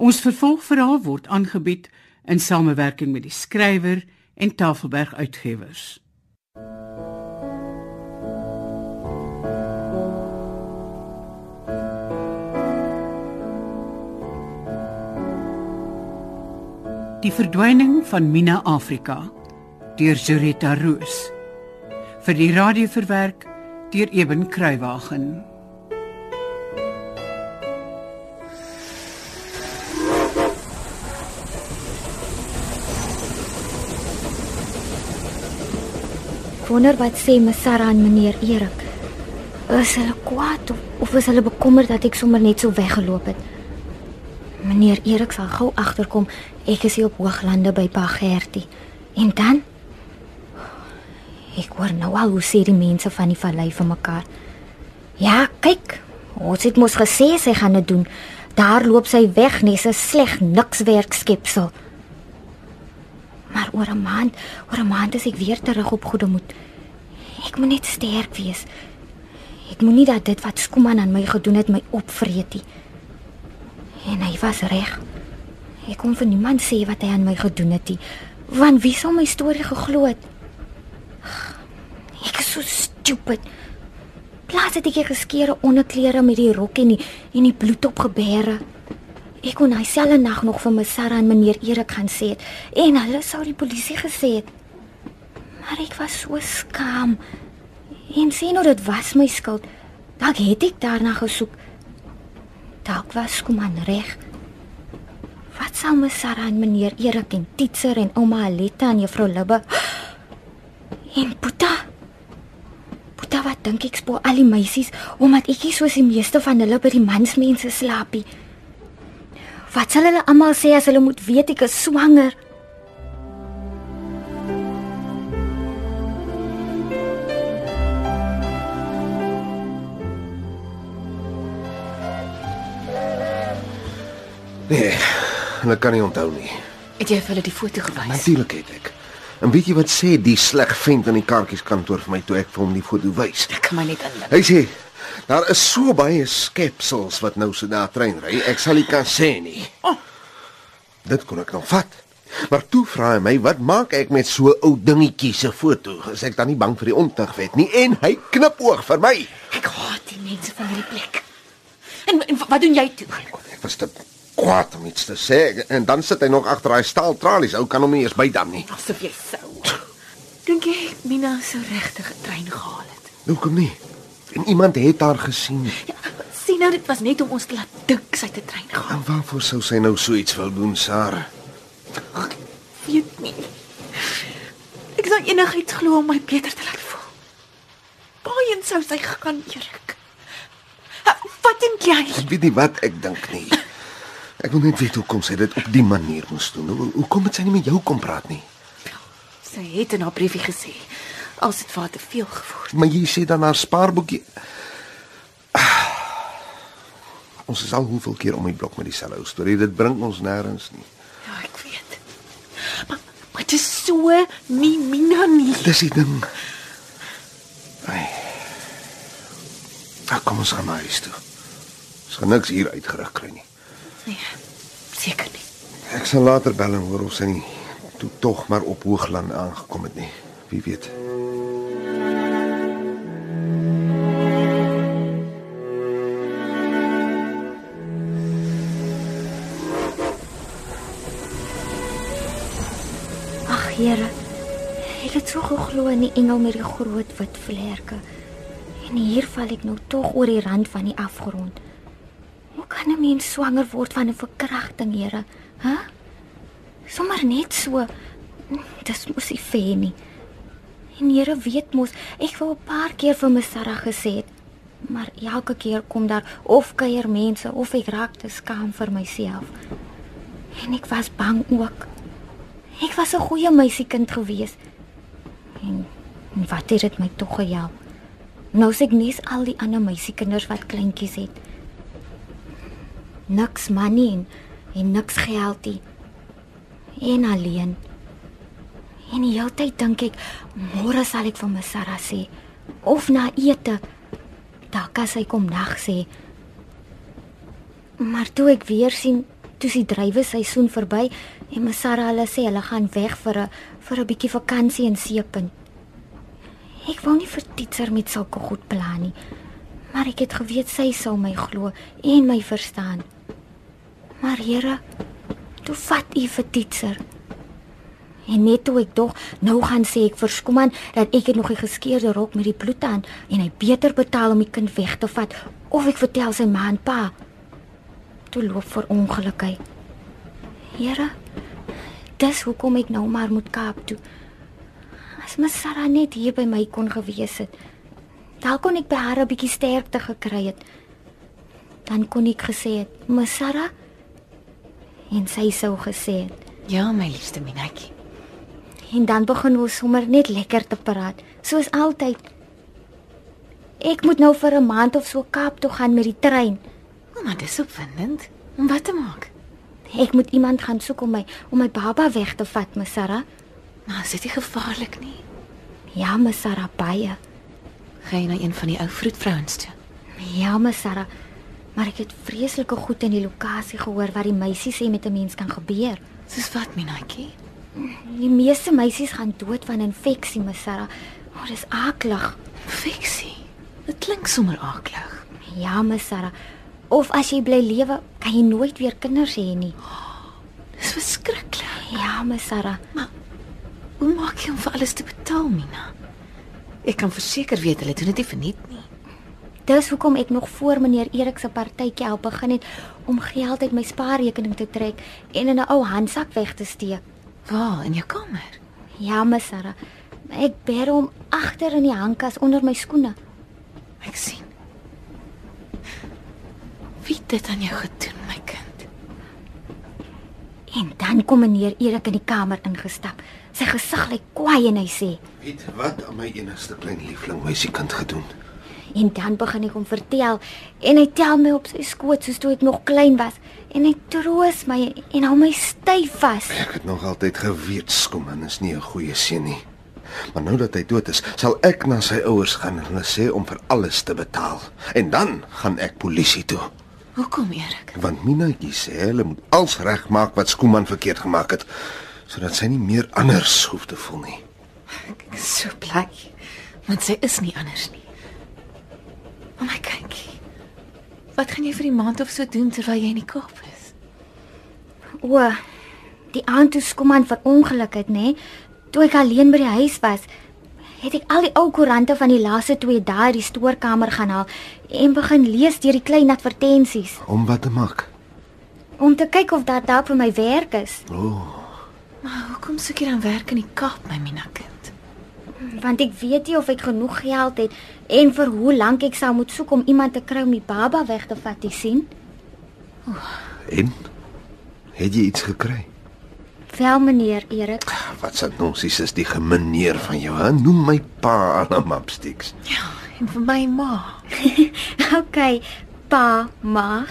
Ons vervolgverhaal word aangebied in samewerking met die skrywer en Tafelberg Uitgewers. Die verdwyning van Mina Afrika deur Zurita Roos vir die radio verwerk deur Eben Kruiwagen. Wonder wat sê me Sarah en meneer Erik. Is hulle kwaad of, of is hulle bekommerd dat ek sommer net so weggeloop het? Meneer Erik sal gou agterkom ek is hier op Hooglande by Pa Gertie. En dan Ek hoor nou al hoe sê die mense van die vallei vir mekaar. Ja, kyk. Ons het mos gesê sy gaan dit doen. Daar loop sy weg, nes 'n sleg niks werk skepsel. Maar oor 'n maand, oor 'n maand is ek weer terug op goeie moed. Ek moet net sterk wees. Ek moenie dat dit wat Skuman aan my gedoen het my opvreet nie. En hy was reg. Ek kon vir niemand sê wat hy aan my gedoen het nie. Want wie sou my storie geglo het? Ek is so stupid. Plaas het ek geskeure onderklere met die rok en die en die bloed op gebeere. Ek kon hy selfe nag nog vir my Sarah en meneer Erik gaan sê het en hulle sou die polisie gesê het. Maar ek was so skaam. En sien hoe dit was my skuld. Dalk het ek daarna gesoek. Dalk was kom aan reg. Wat sou my Sarah en meneer Erik en Titser en ouma Aletta en juffrou Libbe en Puta Puta wat dink ek spoor al die meisies omdat ek nie soos die meeste van hulle by die mansmense slaapie. Wat sal hulle almal sê as hulle moet weet ek is swanger? Nee, hulle kan nie onthou nie. Het jy vir hulle die foto gewys? Natuurlik het ek. En weet jy wat sê die sleg vent in die kaartjieskantoor vir my toe ek vir hom die foto wys? Ek kan my net inlik. Hy sê daar is so baie skepsels wat nou so daar trein ry. Ek sal nie kan sê nie. Oh. Dit kon ek nog vat. Maar toe vra hy my, wat maak ek met so ou dingetjie se foto? Is ek dan nie bang vir die ontugwet nie? En hy knip oog vir my. Ek haat die mense van hierdie plek. En, en wat doen jy toe? Ek was te kwaad om iets te sê en dan sit hy nog agter daai staaltralies. Ou kan hom nie eens bydam nie. Asof jy sou. Dink jy Mina sou regtig 'n trein gehaal het? Hoekom nie? En iemand het haar gesien. Ja, sien nou dit was net om ons te laat dink sy 'n trein gehaal. En waarvoor sou sy nou so iets wil doen, Sarah? Ek weet nie. Ek sou enigiets glo om my beter te laat voel. Waarheen sou sy gegaan, Erik? Wat dink jy? Ek weet nie wat ek dink nie. Ek wil net weet hoekom sy dit op die manier moes doen. Hoe hoekom het sy nie met jou kom praat nie? Sy het in haar briefie gesê as dit vir haar te veel geword. Maar jy sê dan haar spaarboekie. Ah, Ons is al hoeveel keer om die blok met dieselfde ou storie. Dit bring ons nêrens nie. Ja, ek weet. Maar maar dit is so nie Mina nie. Dis die ding. Ai. Nou kom ons gaan na huis toe. Ons gaan niks hier uitgerig kry nie. Nee. Seker nie. Ek sal later bel en hoor of sy nie toe tog maar op Hoogland aangekom het nie. Wie weet. Here. Ek het so geglo in die engel met die groot wit vlerke. En hier val ek nou tog oor die rand van die afgrond. Hoe kan 'n mens swanger word van 'n verkrachting, Here? Hæ? Huh? Sommar net so. Dis mos nie fair nie. En Here weet mos, ek wou 'n paar keer vir my Sarah gesê het, maar elke keer kom daar of kuier mense of ek raak te skaam vir myself. En ek was bang ook. Ek was 'n goeie meisiekind gewees. En, en wat het dit my tog gehelp? Nou sê ek nes al die ander meisiekinders wat kleintjies het. Niks money en, en niks geld nie. En alleen. En die hele tyd dink ek, môre sal ek vir my Sarah sê of na ete. Dalk as sy kom nag sê. Maar toe ek weer sien Toe die dryweseisoen verby en my Sarah hulle sê hulle gaan weg vir 'n vir 'n bietjie vakansie in Seepunt. Ek wou nie vir Titser met sulke goed plan nie. Maar ek het geweet sy sou my glo en my verstaan. Maar Here, toe vat U vir Titser. En net toe ek dog nou gaan sê ek vir Skuman dat ek het nog 'n geskeurde rok met die bloed aan en hy beter betaal om die kind weg te vat of ek vertel sy ma en pa. Toe loop vir ongeluk hy. Here, dis hoekom ek nou maar moet Kaap toe. As my Sarah net hier by my kon gewees het, dan kon ek by haar 'n bietjie sterkte gekry het. Dan kon ek gesê het, "My Sarah," en sy sou gesê het, Ja, my liefste Minetjie. En dan begin ons sommer net lekker te praat, soos altyd. Ek moet nou vir 'n maand of so Kaap toe gaan met die trein. Maar dis opwindend. Om wat te maak? Ek moet iemand gaan soek om my om my baba weg te vat, my Sarah. Maar is dit nie gevaarlik nie? Ja, my Sarah baie. Gaan jy na een van die ou vroedvrouens toe? Ja, my Sarah. Maar ek het vreeslike goed in die lokasie gehoor wat die meisie sê met 'n mens kan gebeur. Soos wat, Minetjie? Die meeste meisies gaan dood van infeksie, my Sarah. O, oh, dis aaklig. Fiksie. Dit klink sommer aaklig. Ja, my Sarah. Of as jy bly lewe, kan jy nooit weer kinders hê nie. Dis verskriklik. Ja, my Sarah. Hoe maak jy om vir alles te betaal, Mina? Ek kan verseker weet hulle doen dit nie verniet nie. Dis hoekom ek nog voor meneer Erik se partytjie al begin het om geld uit my spaarrekening te trek en in 'n ou handsak weg te steek. Waar in jou kamer? Ja, my Sarah. Ek bær hom agter in die hangkas onder my skoene. Ek sien. Wie het dit aan jou gedoen, my kind? En dan kom meneer Erik in die kamer ingestap. Sy gesig lyk kwaai en hy sê: Weet wat aan my enigste klein liefling meisiekind gedoen? En dan begin ek hom vertel en hy tel my op sy skoot soos toe ek nog klein was en hy troos my en hou my styf vas. Ek het nog altyd geweet Skuman is nie 'n goeie seun nie. Maar nou dat hy dood is, sal ek na sy ouers gaan en hulle sê om vir alles te betaal. En dan gaan ek polisie toe. Hoekom, Erik? Want Minatjie sê hulle moet alles regmaak wat Skuman verkeerd gemaak het, sodat sy nie meer anders hoef te voel nie. Ek is so bly. Want sy is nie anders nie. O my kindjie. Wat gaan jy vir die maand of so doen terwyl jy in die Kaap is? O, die aand toe Skuman verongeluk het, nê? Toe ek alleen by die huis was, het ek al die ou koerante van die laaste 2 dae uit die stoorkamer gaan haal en begin lees deur die klein advertensies Om wat te maak? om te kyk of daar dalk vir my werk is, O, oh, Maar hoekom soek jy dan werk in die Kaap, my Mina kind? want ek weet nie of ek genoeg geld het en vir hoe lank ek sou moet soek om iemand te kry om die baba weg te vat, jy sien? en het jy iets gekry? Wel meneer Erik, Wat se nonsies is die gemeneer van jou? Hè? Noem my pa aan 'n mapsticks. Ja, en vir my ma. okay, pa, ma.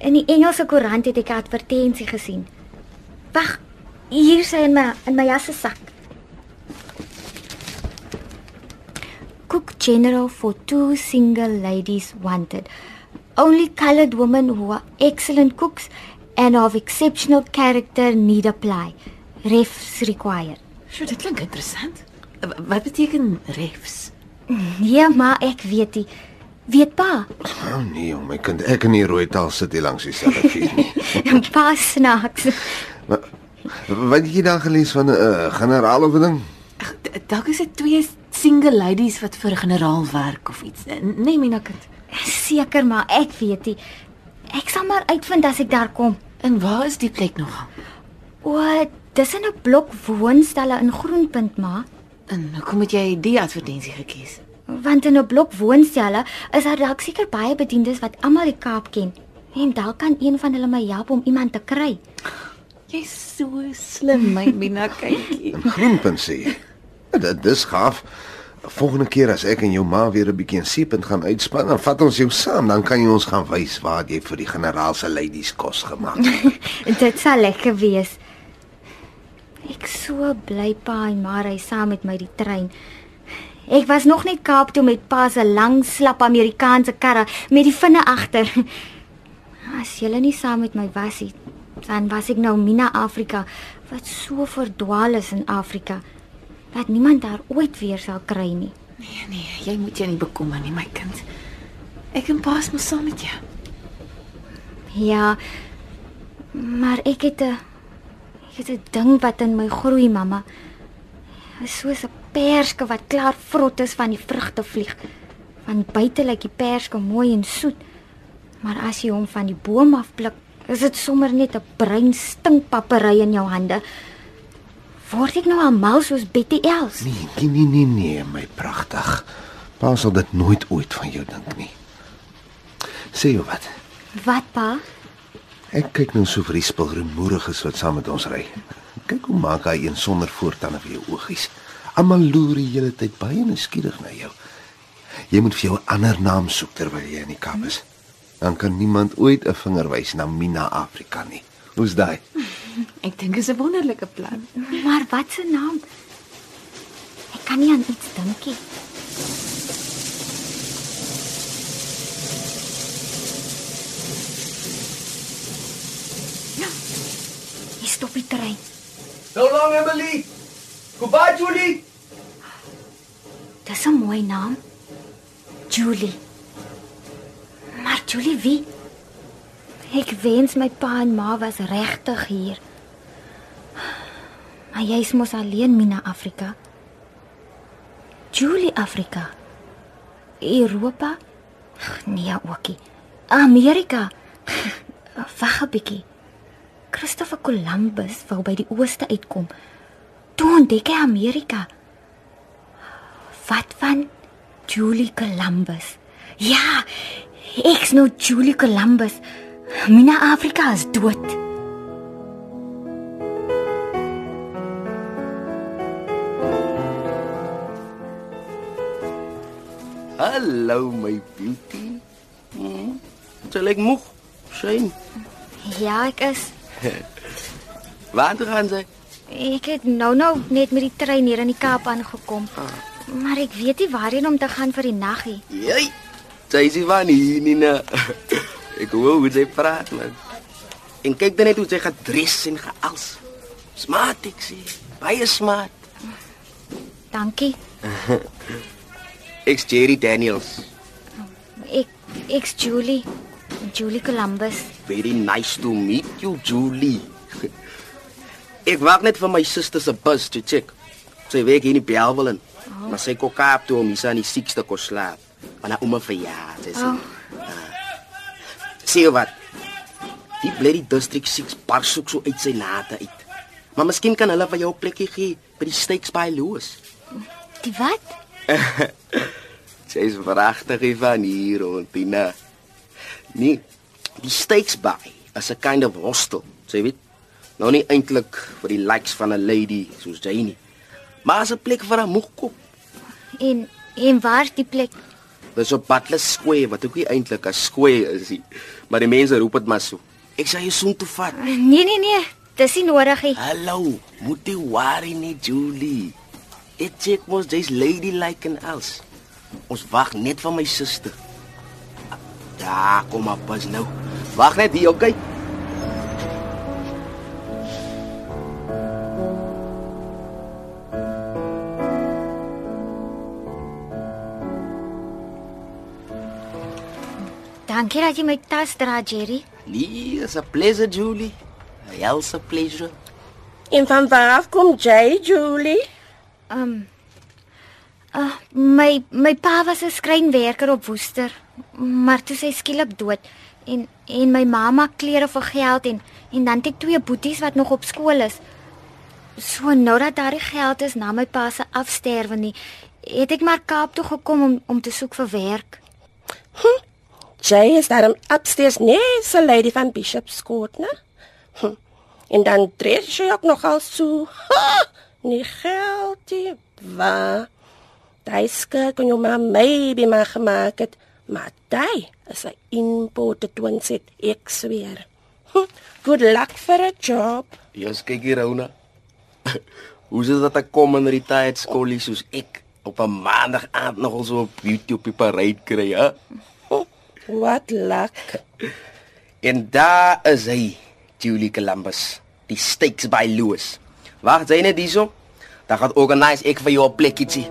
In die Engelse koerant het ek 'n advertensie gesien. Wag, hier sy in my in my jassesak. Cook General for two single ladies wanted. Only colored women who are excellent cooks and of exceptional character need apply. Refs required. Sjoe, dit klink interessant. Wat beteken refs? Ja, maar ek weet nie. Weet pa? Oh nee, jong, my kind, ek in die rooi taal sit hier langs dieselfde vuur nie. pa snaaks. Maar wat het jy dan gelees van 'n uh, generaal of 'n ding? Dalk is dit twee single ladies wat vir 'n generaal werk of iets. Nee, Mina kind. Seker maar ek weet nie. Ek sal maar uitvind as ek daar kom. En waar is die plek nogal? O, dis in 'n blok woonstelle in Groenpunt maar. En hoekom het jy die advertensie gekies? Want in 'n blok woonstelle is daar dalk seker baie bediendes wat almal die Kaap ken. En dalk kan een van hulle my help om iemand te kry. Jy's so slim, my Mina. In Groenpunt sê jy. Dit dis gaaf. Volgende keer as ek en jou ma weer 'n bietjie in Seepunt gaan uitspan, dan vat ons jou saam, dan kan jy ons gaan wys waar jy vir die generaal se ladies kos gemaak het. Dit sal lekker wees. Ek so bly pa en maar hy saam met my die trein. Ek was nog net Kaap toe met pa se lang slap Amerikaanse karre met die vinne agter. As jy nie saam met my was nie, Dan was ek nou Mina Afrika wat so verdwaal is in Afrika dat niemand daar ooit weer sal kry nie. Nee nee, jy moet jou nie bekommer nie, my kind. Ek en paas mos saam met jou. Ja. Maar ek het 'n ek het 'n ding wat in my groei, mamma. Is soos 'n perske wat klaar vrot is van die vrugte vlieg. Van buite lyk die perske mooi en soet, maar as jy hom van die boom afpluk, is dit sommer net 'n bruin stinkpapery in jou hande. Word ek nou al mal soos Betty Els? Nee, nee, nee, nee, nee, my pragtig. Pa sal dit nooit ooit van jou dink nie. Sê jou wat? Wat pa? Ek kyk nou so vir die spilgroenmoeriges wat saam met ons ry. Kyk hoe maak hy een sonder voortande vir jou oogies. Almal loer die hele tyd baie nuuskierig na jou. Jy moet vir jou 'n ander naam soek terwyl jy in die Kaap is. Dan kan niemand ooit 'n vinger wys na Mina Afrika nie. Hoe's daai? Ek dink dit is 'n wonderlike plan. Maar wat se naam? Ek kan nie aan iets dink nie. Ja. Hier stop die trein. So long Emily. Goodbye Julie. Dis 'n mooi naam. Julie. Maar Julie wie? Ek wens my pa en ma was regtig hier. Maar jy's mos alleen Mina Afrika. Julie Afrika. Europa? Ag, Nee, ookie. Amerika. Wag 'n bietjie. Christopher Columbus wou by die ooste uitkom. Toe ontdek hy Amerika. Wat van Julie Columbus? Ja, ek's nou Julie Columbus. Mina Afrika is dood. Hallo my beauty. Hmm. Jy lyk moeg. Shame. Ja, ek is. Waar toe gaan sy? Ek het nou nou net met die trein hier in die Kaap aangekom. Maar ek weet nie waarheen om te gaan vir die nag nie. Jy. Sy is van hier nie. na. Ek hoor hoe sy praat man. En kyk dan net hoe sy gedres en geals. Smart ek sê. Baie smart. Dankie. Ek's Jerry Daniels. Ek ek's Julie. Julie Columbus. Very nice to meet you, Julie. Ek wag net vir my suster se bus te check. Sy werk hier in en oh. maar sy kom Kaap toe om hier aan die 6ste kos slaap. Want haar ouma verjaar, sy sê. Sien wat? Die bloody district 6 bar soek so uit sy nate uit. Maar miskien kan hulle vir jou 'n plekkie gee by die steaks by Loos. Die wat? Sy is pragtig van hier rond, Tina. Nee, die steaks by is 'n kind of hostel, sê weet. Nou nie eintlik vir die likes van 'n lady soos jy nie. Maar as 'n plek vir 'n moegkop. En en waar is die plek? Dis op Butler Square wat ook nie eintlik 'n square is nie, maar die mense roep dit maar so. Ek sê jy soen toe vat. Nee nee nee, dis nie nodig nie. Hallo, moet jy worry nie, Julie. Dit chick was jy's ladylike en els. Ons wag net vir my suster. Ja, kom maar pas nou. Wag net hier, okay? Dankie dat jy my tas dra, Jerry. Nee, is 'n pleasure, Julie. Else a pleasure. En van waar af kom jy, Julie? Um uh, my my pa was 'n skrynwerker op Woester, maar toe sy skielik dood en en my mamma klere vir geld en en dan het ek twee boeties wat nog op skool is. So nou dat daar die geld is na my pa se afsterwe nie, het ek maar Kaap toe gekom om om te soek vir werk. Jy is daarom upstairs nee, so lady van Bishop's Court, né? Hm. En dan dress jy ook nog al so. Nie geld nie. Wa? Daai skirt kon jou maar maybe maar gemaak het, maar daai is 'n imported twin set, ek sweer. Hm. Good luck for a job. Jy's kyk hier, Rona. Hoe dit dat ek kom in retired skoolie soos ek op 'n maandag aand nogal so op YouTube parade kry, hè? What luck. En daar is hy, Julie Columbus, die Stakes by Lewis. Wag, jy net hierso. Dan gaan organise ek vir jou 'n plekkie.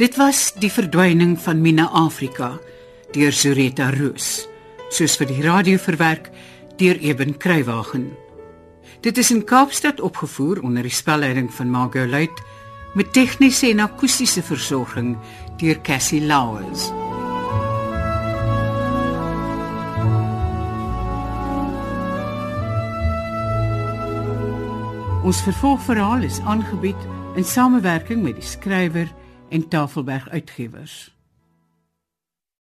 Dit was die verdwyning van Mina Afrika deur Zureta Roos, soos vir die radio verwerk deur Eben Kruiwagen. Dit is in Kaapstad opgevoer onder die spelleiding van Margot Luit met tegniese en akoestiese versorging deur Cassie Louws. Ons vervolgverhaal is aangebied in samewerking met die skrywer en Tafelberg Uitgewers.